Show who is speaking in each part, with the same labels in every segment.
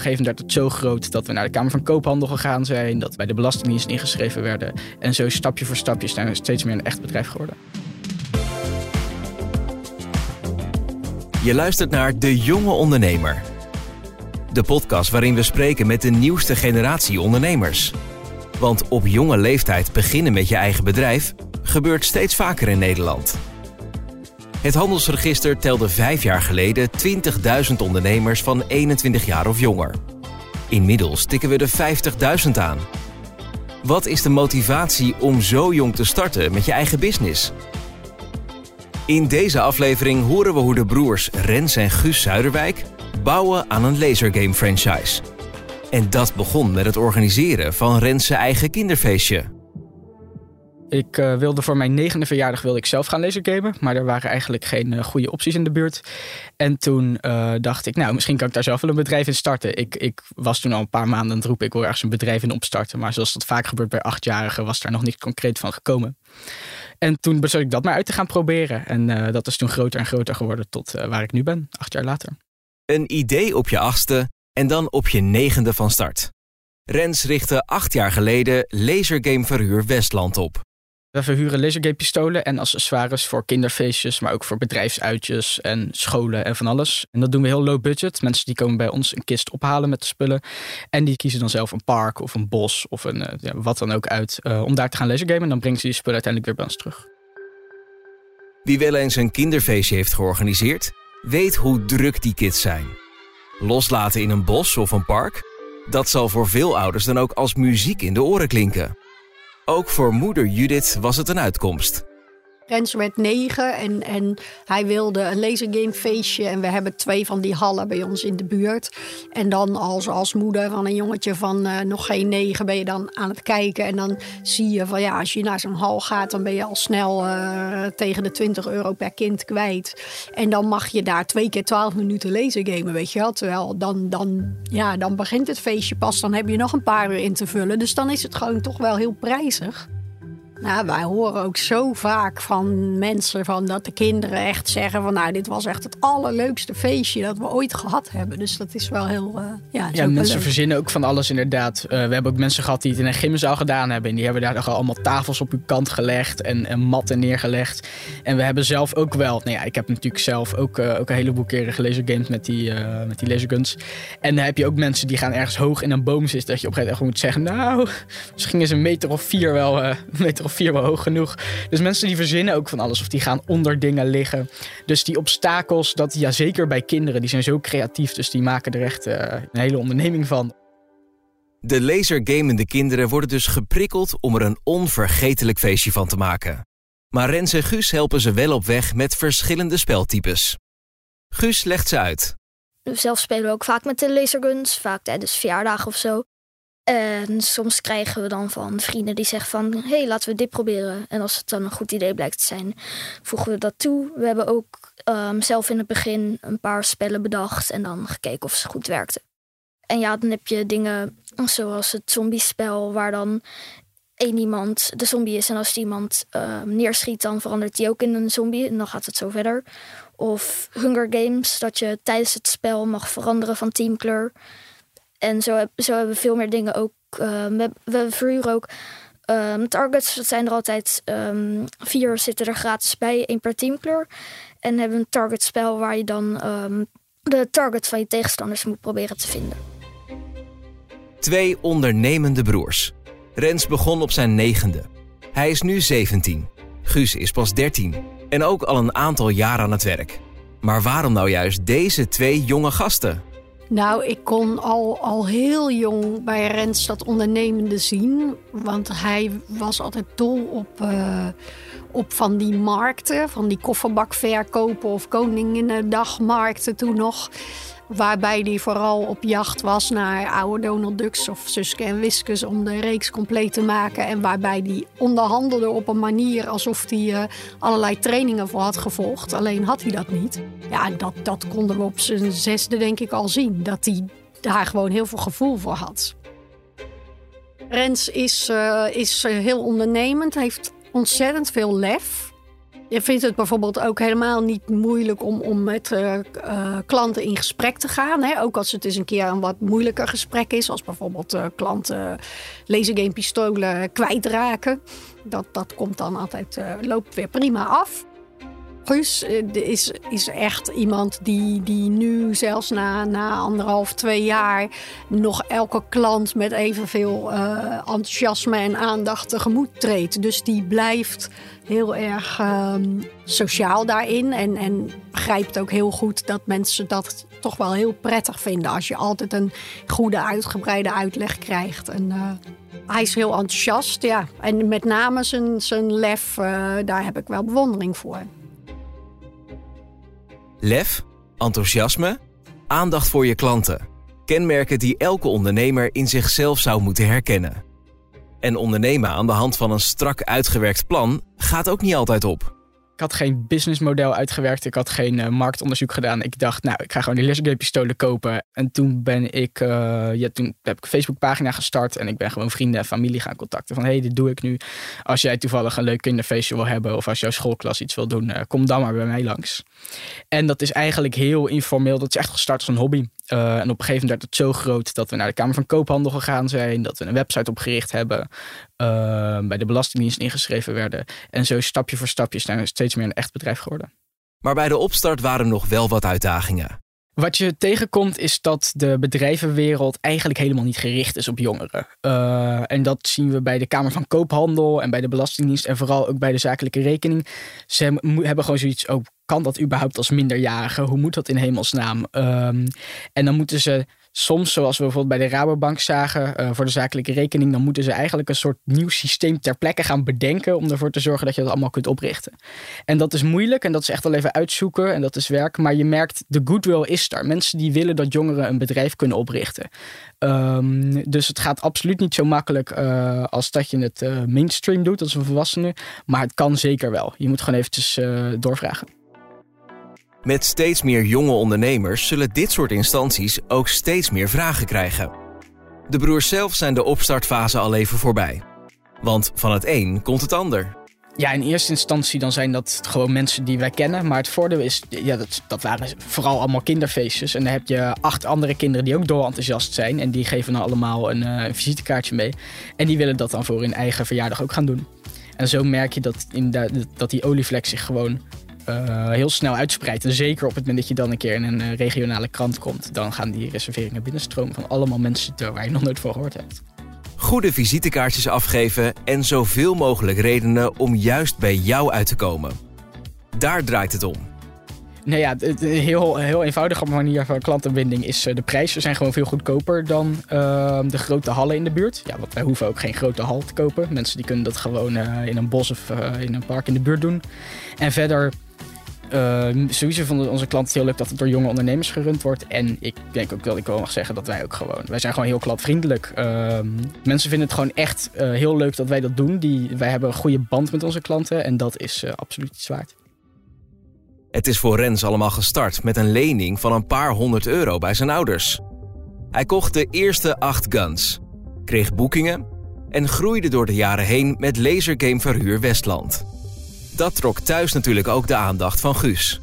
Speaker 1: Een gegeven werd het zo groot dat we naar de Kamer van Koophandel gegaan zijn, dat wij de Belastingdienst ingeschreven werden. En zo stapje voor stapje zijn we steeds meer een echt bedrijf geworden.
Speaker 2: Je luistert naar De Jonge Ondernemer. De podcast waarin we spreken met de nieuwste generatie ondernemers. Want op jonge leeftijd beginnen met je eigen bedrijf gebeurt steeds vaker in Nederland. Het handelsregister telde vijf jaar geleden 20.000 ondernemers van 21 jaar of jonger. Inmiddels tikken we de 50.000 aan. Wat is de motivatie om zo jong te starten met je eigen business? In deze aflevering horen we hoe de broers Rens en Guus Zuiderwijk bouwen aan een lasergame franchise. En dat begon met het organiseren van Rens' eigen kinderfeestje.
Speaker 1: Ik uh, wilde voor mijn negende verjaardag wilde ik zelf gaan lasergamen. Maar er waren eigenlijk geen uh, goede opties in de buurt. En toen uh, dacht ik, nou, misschien kan ik daar zelf wel een bedrijf in starten. Ik, ik was toen al een paar maanden aan het roepen, ik wil ergens een bedrijf in opstarten. Maar zoals dat vaak gebeurt bij achtjarigen, was daar nog niet concreet van gekomen. En toen besloot ik dat maar uit te gaan proberen. En dat is toen groter en groter geworden tot waar ik nu ben, acht jaar later.
Speaker 2: Een idee op je achtste en dan op je negende van start. Rens richtte acht jaar geleden Lasergameverhuur Westland op.
Speaker 1: We verhuren lasergame-pistolen en accessoires voor kinderfeestjes, maar ook voor bedrijfsuitjes en scholen en van alles. En dat doen we heel low budget. Mensen die komen bij ons een kist ophalen met de spullen. En die kiezen dan zelf een park of een bos of een, uh, ja, wat dan ook uit uh, om daar te gaan lasergamen. En dan brengen ze die spullen uiteindelijk weer bij ons terug.
Speaker 2: Wie wel eens een kinderfeestje heeft georganiseerd, weet hoe druk die kids zijn. Loslaten in een bos of een park, dat zal voor veel ouders dan ook als muziek in de oren klinken. Ook voor moeder Judith was het een uitkomst.
Speaker 3: Rens werd negen en, en hij wilde een lasergamefeestje. En we hebben twee van die hallen bij ons in de buurt. En dan als, als moeder van een jongetje van uh, nog geen negen ben je dan aan het kijken. En dan zie je van ja, als je naar zo'n hal gaat, dan ben je al snel uh, tegen de 20 euro per kind kwijt. En dan mag je daar twee keer 12 minuten lasergamen, weet je wel. Terwijl dan, dan, ja, dan begint het feestje pas. Dan heb je nog een paar uur in te vullen. Dus dan is het gewoon toch wel heel prijzig. Nou, wij horen ook zo vaak van mensen van dat de kinderen echt zeggen van nou, dit was echt het allerleukste feestje dat we ooit gehad hebben. Dus dat is wel heel. Uh, ja,
Speaker 1: ja mensen verzinnen ook van alles inderdaad. Uh, we hebben ook mensen gehad die het in een gymzaal gedaan hebben. En die hebben daar nog allemaal tafels op uw kant gelegd en, en matten neergelegd. En we hebben zelf ook wel, nou ja, ik heb natuurlijk zelf ook, uh, ook een heleboel keren gelezen games met die, met die laserguns. En dan heb je ook mensen die gaan ergens hoog in een boom zitten. Dat je op een gegeven moment moet zeggen, nou, misschien is een meter of vier wel een meter of vier wel hoog genoeg. Dus mensen die verzinnen ook van alles of die gaan onder dingen liggen. Dus die obstakels, dat ja zeker bij kinderen, die zijn zo creatief. Dus die maken er echt uh, een hele onderneming van.
Speaker 2: De lasergamende kinderen worden dus geprikkeld om er een onvergetelijk feestje van te maken. Maar Rens en Guus helpen ze wel op weg met verschillende speltypes. Guus legt ze uit.
Speaker 4: Zelf spelen we ook vaak met de laserguns, vaak tijdens verjaardagen of zo. En soms krijgen we dan van vrienden die zeggen van... hé, hey, laten we dit proberen. En als het dan een goed idee blijkt te zijn, voegen we dat toe. We hebben ook um, zelf in het begin een paar spellen bedacht... en dan gekeken of ze goed werkten. En ja, dan heb je dingen zoals het zombiespel... waar dan één iemand de zombie is... en als die iemand uh, neerschiet, dan verandert die ook in een zombie... en dan gaat het zo verder. Of Hunger Games, dat je tijdens het spel mag veranderen van teamkleur... En zo, zo hebben we veel meer dingen ook. Uh, we, we verhuren ook um, targets. Dat zijn er altijd um, vier zitten er gratis bij, één per teamkleur. En hebben een targetspel waar je dan de target van je tegenstanders moet proberen te vinden.
Speaker 2: Twee ondernemende broers. Rens begon op zijn negende. Hij is nu 17. Guus is pas 13 en ook al een aantal jaar aan het werk. Maar waarom nou juist deze twee jonge gasten?
Speaker 3: Nou, ik kon al, al heel jong bij Rens dat ondernemende zien. Want hij was altijd dol op, uh, op van die markten, van die kofferbakverkopen of Koninginnedagmarkten toen nog. Waarbij hij vooral op jacht was naar oude Donald Ducks of Suske en Wiskus om de reeks compleet te maken. En waarbij hij onderhandelde op een manier alsof hij uh, allerlei trainingen voor had gevolgd. Alleen had hij dat niet. Ja, dat, dat konden we op zijn zesde denk ik al zien. Dat hij daar gewoon heel veel gevoel voor had. Rens is, uh, is heel ondernemend, heeft ontzettend veel lef. Je vindt het bijvoorbeeld ook helemaal niet moeilijk om, om met uh, uh, klanten in gesprek te gaan. Hè? Ook als het eens een keer een wat moeilijker gesprek is. Als bijvoorbeeld uh, klanten lasergamepistolen kwijtraken. Dat, dat komt dan altijd, loopt weer prima af. Guus is, is echt iemand die, die nu zelfs na, na anderhalf, twee jaar nog elke klant met evenveel uh, enthousiasme en aandacht tegemoet treedt. Dus die blijft heel erg um, sociaal daarin en, en begrijpt ook heel goed dat mensen dat toch wel heel prettig vinden als je altijd een goede uitgebreide uitleg krijgt. En, uh, hij is heel enthousiast, ja. En met name zijn, zijn lef, daar heb ik wel bewondering voor.
Speaker 2: Lef, enthousiasme, aandacht voor je klanten. Kenmerken die elke ondernemer in zichzelf zou moeten herkennen. En ondernemen aan de hand van een strak uitgewerkt plan gaat ook niet altijd op.
Speaker 1: Ik had geen businessmodel uitgewerkt. Ik had geen uh, marktonderzoek gedaan. Ik dacht, nou, ik ga gewoon die lasergame pistolen kopen. En toen ben ik, uh, ja, toen heb ik een Facebookpagina gestart. En ik ben gewoon vrienden en familie gaan contacten. Van, hé, hey, dit doe ik nu. Als jij toevallig een leuk kinderfeestje wil hebben. Of als jouw schoolklas iets wil doen. Uh, kom dan maar bij mij langs. En dat is eigenlijk heel informeel. Dat is echt gestart als een hobby. Uh, en op een gegeven moment werd het zo groot dat we naar de Kamer van Koophandel gegaan zijn. Dat we een website opgericht hebben. Uh, bij de Belastingdienst ingeschreven werden. En zo stapje voor stapje zijn we steeds meer een echt bedrijf geworden.
Speaker 2: Maar bij de opstart waren nog wel wat uitdagingen.
Speaker 1: Wat je tegenkomt is dat de bedrijvenwereld eigenlijk helemaal niet gericht is op jongeren. Uh, en dat zien we bij de Kamer van Koophandel en bij de Belastingdienst en vooral ook bij de zakelijke rekening. Ze hebben gewoon zoiets, oh, kan dat überhaupt als minderjarige? Hoe moet dat in hemelsnaam? Um, en dan moeten ze soms, zoals we bijvoorbeeld bij de Rabobank zagen, uh, voor de zakelijke rekening, dan moeten ze eigenlijk een soort nieuw systeem ter plekke gaan bedenken om ervoor te zorgen dat je dat allemaal kunt oprichten. En dat is moeilijk en dat is echt wel even uitzoeken en dat is werk, maar je merkt de goodwill is daar. Mensen die willen dat jongeren een bedrijf kunnen oprichten. Um, dus het gaat absoluut niet zo makkelijk uh, als dat je het uh, mainstream doet als een volwassene, maar het kan zeker wel. Je moet gewoon eventjes doorvragen.
Speaker 2: Met steeds meer jonge ondernemers zullen dit soort instanties ook steeds meer vragen krijgen. De broers zelf zijn de opstartfase al even voorbij. Want van het een komt het ander.
Speaker 1: Ja, in eerste instantie dan zijn dat gewoon mensen die wij kennen. Maar het voordeel is, ja, dat, dat waren vooral allemaal kinderfeestjes. En dan heb je acht andere kinderen die ook doorenthousiast zijn. En die geven dan allemaal een, uh, een visitekaartje mee. En die willen dat dan voor hun eigen verjaardag ook gaan doen. En zo merk je dat, in dat die olievlek zich gewoon uh, heel snel uitspreidt. En zeker op het moment dat je dan een keer in een uh, regionale krant komt, dan gaan die reserveringen binnenstromen van allemaal mensen waar je nog nooit voor gehoord hebt.
Speaker 2: Goede visitekaartjes afgeven en zoveel mogelijk redenen om juist bij jou uit te komen. Daar draait het om.
Speaker 1: Nou ja, een heel, heel eenvoudige manier van klantenbinding is uh, de prijzen zijn gewoon veel goedkoper dan uh, de grote hallen in de buurt. Ja, want wij hoeven ook geen grote hal te kopen. Mensen die kunnen dat gewoon uh, in een bos of in een park in de buurt doen. En verder uh, sowieso vonden onze klanten heel leuk dat het door jonge ondernemers gerund wordt. En ik denk ook dat ik wel mag zeggen dat wij ook gewoon... Wij zijn gewoon heel klantvriendelijk. Uh, mensen vinden het gewoon echt uh, heel leuk dat wij dat doen. Die, wij hebben een goede band met onze klanten en dat is uh, absoluut iets waard.
Speaker 2: Het is voor Rens allemaal gestart met een lening van een paar honderd euro bij zijn ouders. Hij kocht de eerste acht guns, kreeg boekingen en groeide door de jaren heen met Lasergame Verhuur Westland. Dat trok thuis natuurlijk ook de aandacht van Guus.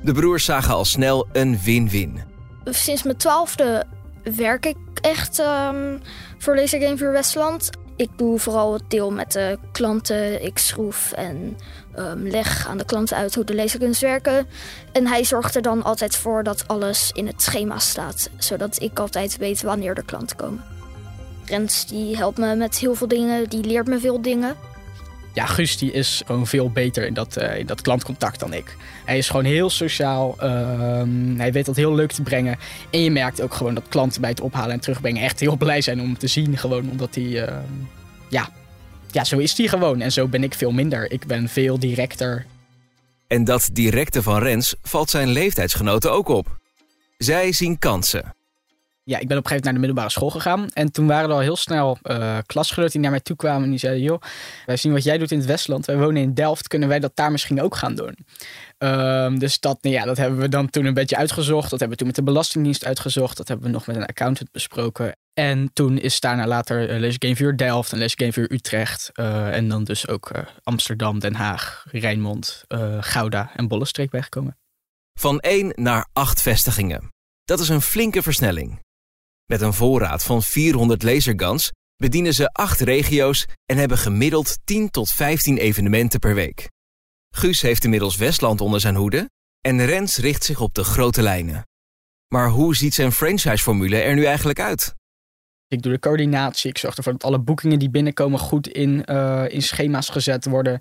Speaker 2: De broers zagen al snel een win-win.
Speaker 4: Sinds mijn twaalfde werk ik echt um, voor Lasergame voor Westland. Ik doe vooral het deel met de klanten. Ik schroef en um, leg aan de klanten uit hoe de laserguns werken. En hij zorgt er dan altijd voor dat alles in het schema staat. Zodat ik altijd weet wanneer de klanten komen. Rens die helpt me met heel veel dingen. Die leert me veel dingen.
Speaker 1: Ja, Guus is gewoon veel beter in dat, uh, in dat klantcontact dan ik. Hij is gewoon heel sociaal. Uh, hij weet dat heel leuk te brengen. En je merkt ook gewoon dat klanten bij het ophalen en terugbrengen echt heel blij zijn om hem te zien. Gewoon omdat hij, uh, ja, ja, zo is die gewoon. En zo ben ik veel minder. Ik ben veel directer.
Speaker 2: En dat directe van Rens valt zijn leeftijdsgenoten ook op. Zij zien kansen.
Speaker 1: Ja, ik ben op een gegeven moment naar de middelbare school gegaan. En toen waren er al heel snel uh, klasgenoten die naar mij toe kwamen. En die zeiden, joh, wij zien wat jij doet in het Westland. Wij wonen in Delft. Kunnen wij dat daar misschien ook gaan doen? Um, dus dat, nou ja, dat hebben we dan toen een beetje uitgezocht. Dat hebben we toen met de Belastingdienst uitgezocht. Dat hebben we nog met een accountant besproken. En toen is daarna later uh, Les Game 4 Delft en Les Game 4 Utrecht. Uh, en dan dus ook Amsterdam, Den Haag, Rijnmond, Gouda en Bollenstreek bijgekomen.
Speaker 2: Van één naar acht vestigingen. Dat is een flinke versnelling. Met een voorraad van 400 laserguns bedienen ze acht regio's en hebben gemiddeld 10 tot 15 evenementen per week. Guus heeft inmiddels Westland onder zijn hoede en Rens richt zich op de grote lijnen. Maar hoe ziet zijn franchise-formule er nu eigenlijk uit?
Speaker 1: Ik doe de coördinatie. Ik zorg ervoor dat alle boekingen die binnenkomen goed in, uh, in schema's gezet worden.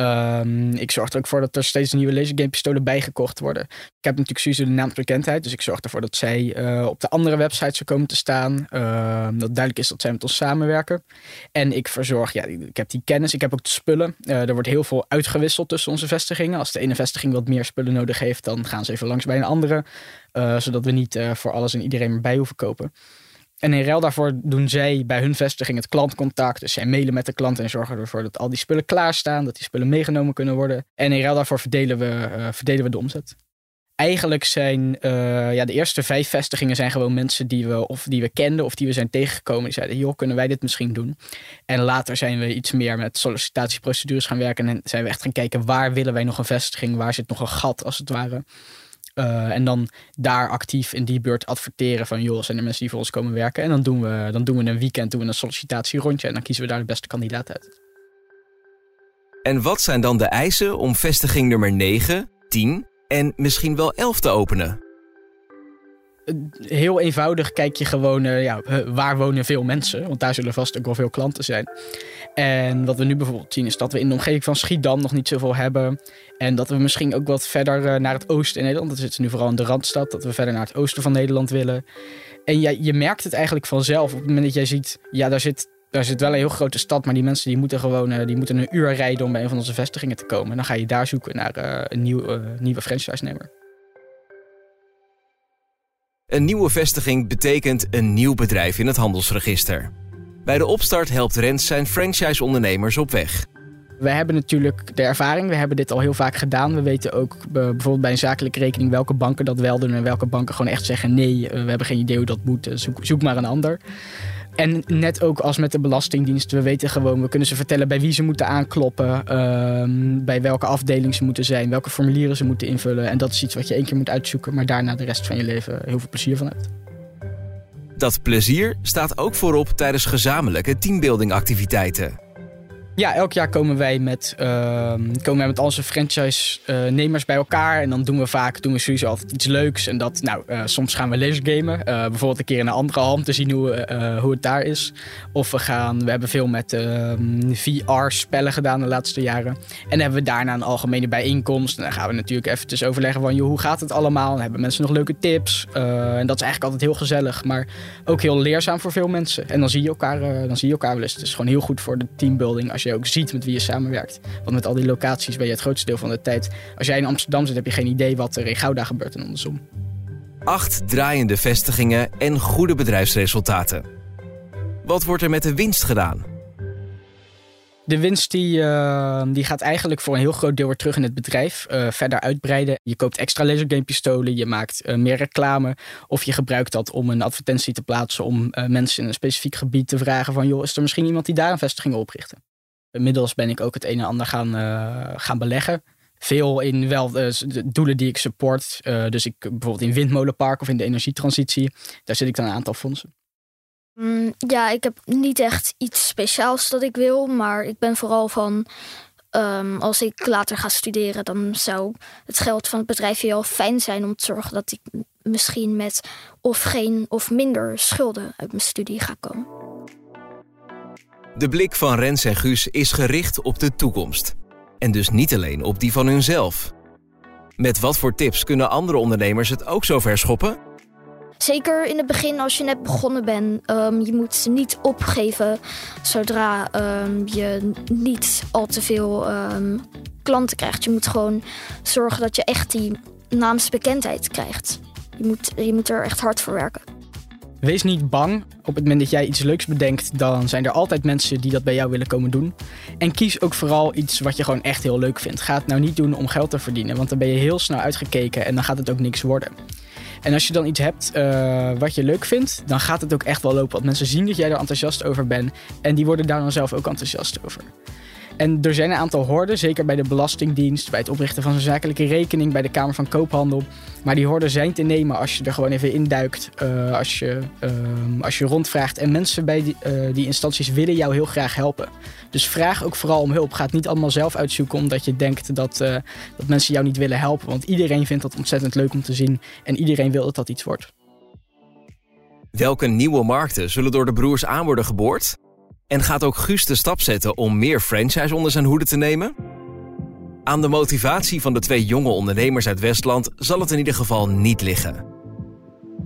Speaker 1: Um, ik zorg er ook voor dat er steeds nieuwe lasergame pistolen bijgekocht worden. Ik heb natuurlijk sowieso de naamsbekendheid. Dus ik zorg ervoor dat zij uh, op de andere websites er komen te staan. Uh, dat duidelijk is dat zij met ons samenwerken. En ik verzorg, ja, ik heb die kennis. Ik heb ook de spullen. Uh, er wordt heel veel uitgewisseld tussen onze vestigingen. Als de ene vestiging wat meer spullen nodig heeft, dan gaan ze even langs bij een andere. zodat we niet voor alles en iedereen erbij hoeven kopen. En in ruil daarvoor doen zij bij hun vestiging het klantcontact. Dus zij mailen met de klant en zorgen ervoor dat al die spullen klaarstaan. Dat die spullen meegenomen kunnen worden. En in ruil daarvoor verdelen we, uh, verdelen we de omzet. Eigenlijk zijn uh, ja, de eerste vijf vestigingen zijn gewoon mensen die we, of die we kenden of die we zijn tegengekomen. Die zeiden, joh, kunnen wij dit misschien doen? En later zijn we iets meer met sollicitatieprocedures gaan werken. En zijn we echt gaan kijken, waar willen wij nog een vestiging? Waar zit nog een gat, als het ware? Uh, en dan daar actief in die beurt adverteren van joh, zijn er mensen die voor ons komen werken. En dan doen we, dan doen we een weekend, doen we een sollicitatierondje en dan kiezen we daar de beste kandidaat uit.
Speaker 2: En wat zijn dan de eisen om vestiging nummer 9, 10 en misschien wel 11 te openen?
Speaker 1: Heel eenvoudig kijk je gewoon, uh, ja, waar wonen veel mensen? Want daar zullen vast ook wel veel klanten zijn. En wat we nu bijvoorbeeld zien is dat we in de omgeving van Schiedam nog niet zoveel hebben. En dat we misschien ook wat verder uh, naar het oosten in Nederland, dat zit nu vooral in de Randstad, dat we verder naar het oosten van Nederland willen. En je merkt het eigenlijk vanzelf op het moment dat jij ziet, ja, daar zit, daar zit wel een heel grote stad, maar die mensen die moeten gewoon uh, die moeten een uur rijden om bij een van onze vestigingen te komen. En dan ga je daar zoeken naar een nieuw, nieuwe franchise-nemer.
Speaker 2: Een nieuwe vestiging betekent een nieuw bedrijf in het handelsregister. Bij de opstart helpt Rens zijn franchise-ondernemers op weg.
Speaker 1: We hebben natuurlijk de ervaring, we hebben dit al heel vaak gedaan. We weten ook bijvoorbeeld bij een zakelijke rekening welke banken dat wel doen en welke banken gewoon echt zeggen: nee, we hebben geen idee hoe dat moet, zoek, zoek maar een ander. En net ook als met de Belastingdienst, we weten gewoon, we kunnen ze vertellen bij wie ze moeten aankloppen, uh, bij welke afdeling ze moeten zijn, welke formulieren ze moeten invullen. En dat is iets wat je één keer moet uitzoeken, maar daarna de rest van je leven heel veel plezier van hebt.
Speaker 2: Dat plezier staat ook voorop tijdens gezamenlijke teambuilding-activiteiten.
Speaker 1: Ja, elk jaar komen wij met, uh, komen onze franchise-nemers bij elkaar. En dan doen we vaak doen we sowieso altijd iets leuks. En dat, nou, uh, soms gaan we lasergamen. Uh, bijvoorbeeld een keer in een andere hand te zien hoe, eh, hoe het daar is. Of we gaan, we hebben veel met ehm, VR-spellen gedaan de laatste jaren. En hebben we daarna een algemene bijeenkomst. En dan gaan we natuurlijk eventjes overleggen van, joh, hoe gaat het allemaal? Hebben mensen nog leuke tips. en dat is eigenlijk altijd heel gezellig, maar ook heel leerzaam voor veel mensen. En dan zie je elkaar, dan zie je elkaar wel eens. Het is gewoon heel goed voor de teambuilding als je ook ziet met wie je samenwerkt. Want met al die locaties ben je het grootste deel van de tijd. Als jij in Amsterdam zit, heb je geen idee wat er in Gouda gebeurt en andersom.
Speaker 2: Acht draaiende vestigingen en goede bedrijfsresultaten. Wat wordt er met de winst gedaan?
Speaker 1: De winst die, uh, die gaat eigenlijk voor een heel groot deel weer terug in het bedrijf. Uh, verder uitbreiden. Je koopt extra lasergamepistolen, je maakt uh, meer reclame. Of je gebruikt dat om een advertentie te plaatsen om mensen in een specifiek gebied te vragen van... joh, is er misschien iemand die daar een vestiging oprichten? Inmiddels ben ik ook het een en ander gaan, gaan beleggen. Veel in wel de doelen die ik support. dus ik bijvoorbeeld in Windmolenpark of in de energietransitie. Daar zit ik dan een aantal fondsen.
Speaker 4: Mm, ja, ik heb niet echt iets speciaals dat ik wil, maar ik ben vooral van. Um, als ik later ga studeren, dan zou het geld van het bedrijf heel fijn zijn om te zorgen dat ik misschien met of geen of minder schulden uit mijn studie ga komen.
Speaker 2: De blik van Rens en Guus is gericht op de toekomst. En dus niet alleen op die van hunzelf. Met wat voor tips kunnen andere ondernemers het ook zo ver schoppen?
Speaker 4: Zeker in het begin als je net begonnen bent. Um, je moet niet opgeven zodra um, je niet al te veel um, klanten krijgt. Je moet gewoon zorgen dat je echt die naamsbekendheid krijgt. Je moet, je moet er echt hard voor werken.
Speaker 1: Wees niet bang. Op het moment dat jij iets leuks bedenkt, dan zijn er altijd mensen die dat bij jou willen komen doen. En kies ook vooral iets wat je gewoon echt heel leuk vindt. Ga het nou niet doen om geld te verdienen, want dan ben je heel snel uitgekeken en dan gaat het ook niks worden. En als je dan iets hebt uh, wat je leuk vindt, dan gaat het ook echt wel lopen. Want mensen zien dat jij er enthousiast over bent en die worden daar dan zelf ook enthousiast over. En er zijn een aantal horden, zeker bij de Belastingdienst, bij het oprichten van een zakelijke rekening, bij de Kamer van Koophandel. Maar die horden zijn te nemen als je er gewoon even induikt, uh, als, je, uh, als je rondvraagt. En mensen bij die, uh, die instanties willen jou heel graag helpen. Dus vraag ook vooral om hulp. Ga het niet allemaal zelf uitzoeken omdat je denkt dat, dat mensen jou niet willen helpen. Want iedereen vindt dat ontzettend leuk om te zien en iedereen wil dat dat iets wordt.
Speaker 2: Welke nieuwe markten zullen door de broers aan worden geboord? En gaat ook Guus de stap zetten om meer franchise onder zijn hoede te nemen? Aan de motivatie van de twee jonge ondernemers uit Westland zal het in ieder geval niet liggen.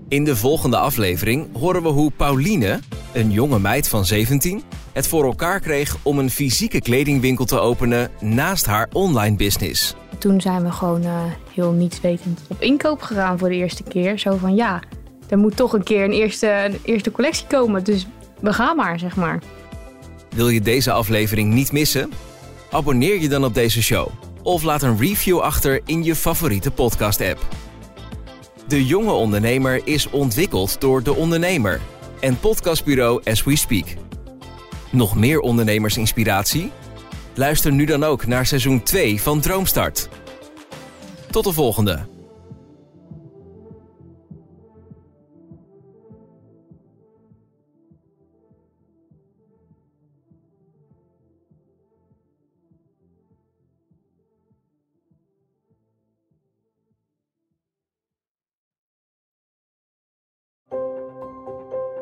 Speaker 2: In de volgende aflevering horen we hoe Pauline, een jonge meid van 17, het voor elkaar kreeg om een fysieke kledingwinkel te openen naast haar online business.
Speaker 5: Toen zijn we gewoon uh, heel nietswetend op inkoop gegaan voor de eerste keer. Zo van ja, er moet toch een keer een eerste, een eerste collectie komen, dus we gaan maar, zeg maar.
Speaker 2: Wil je deze aflevering niet missen? Abonneer je dan op deze show of laat een review achter in je favoriete podcast-app. De Jonge Ondernemer is ontwikkeld door De Ondernemer en podcastbureau As We Speak. Nog meer ondernemersinspiratie? Luister nu dan ook naar seizoen 2 van Droomstart. Tot de volgende!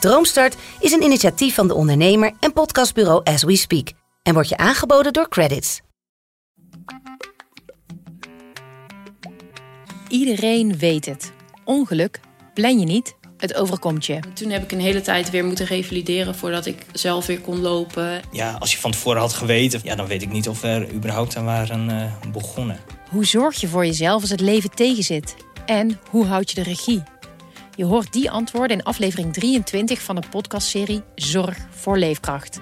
Speaker 6: Droomstart is een initiatief van de ondernemer en podcastbureau As We Speak en wordt je aangeboden door Credits.
Speaker 7: Iedereen weet het. Ongeluk plan je niet, het overkomt je.
Speaker 8: Toen heb ik een hele tijd weer moeten revalideren voordat ik zelf weer kon lopen.
Speaker 9: Ja, als je van tevoren had geweten, ja, dan weet ik niet of we er überhaupt aan waren uh, begonnen.
Speaker 7: Hoe zorg je voor jezelf als het leven tegenzit? En hoe houd je de regie? Je hoort die antwoorden in aflevering 23 van de podcastserie Zorg voor Leefkracht.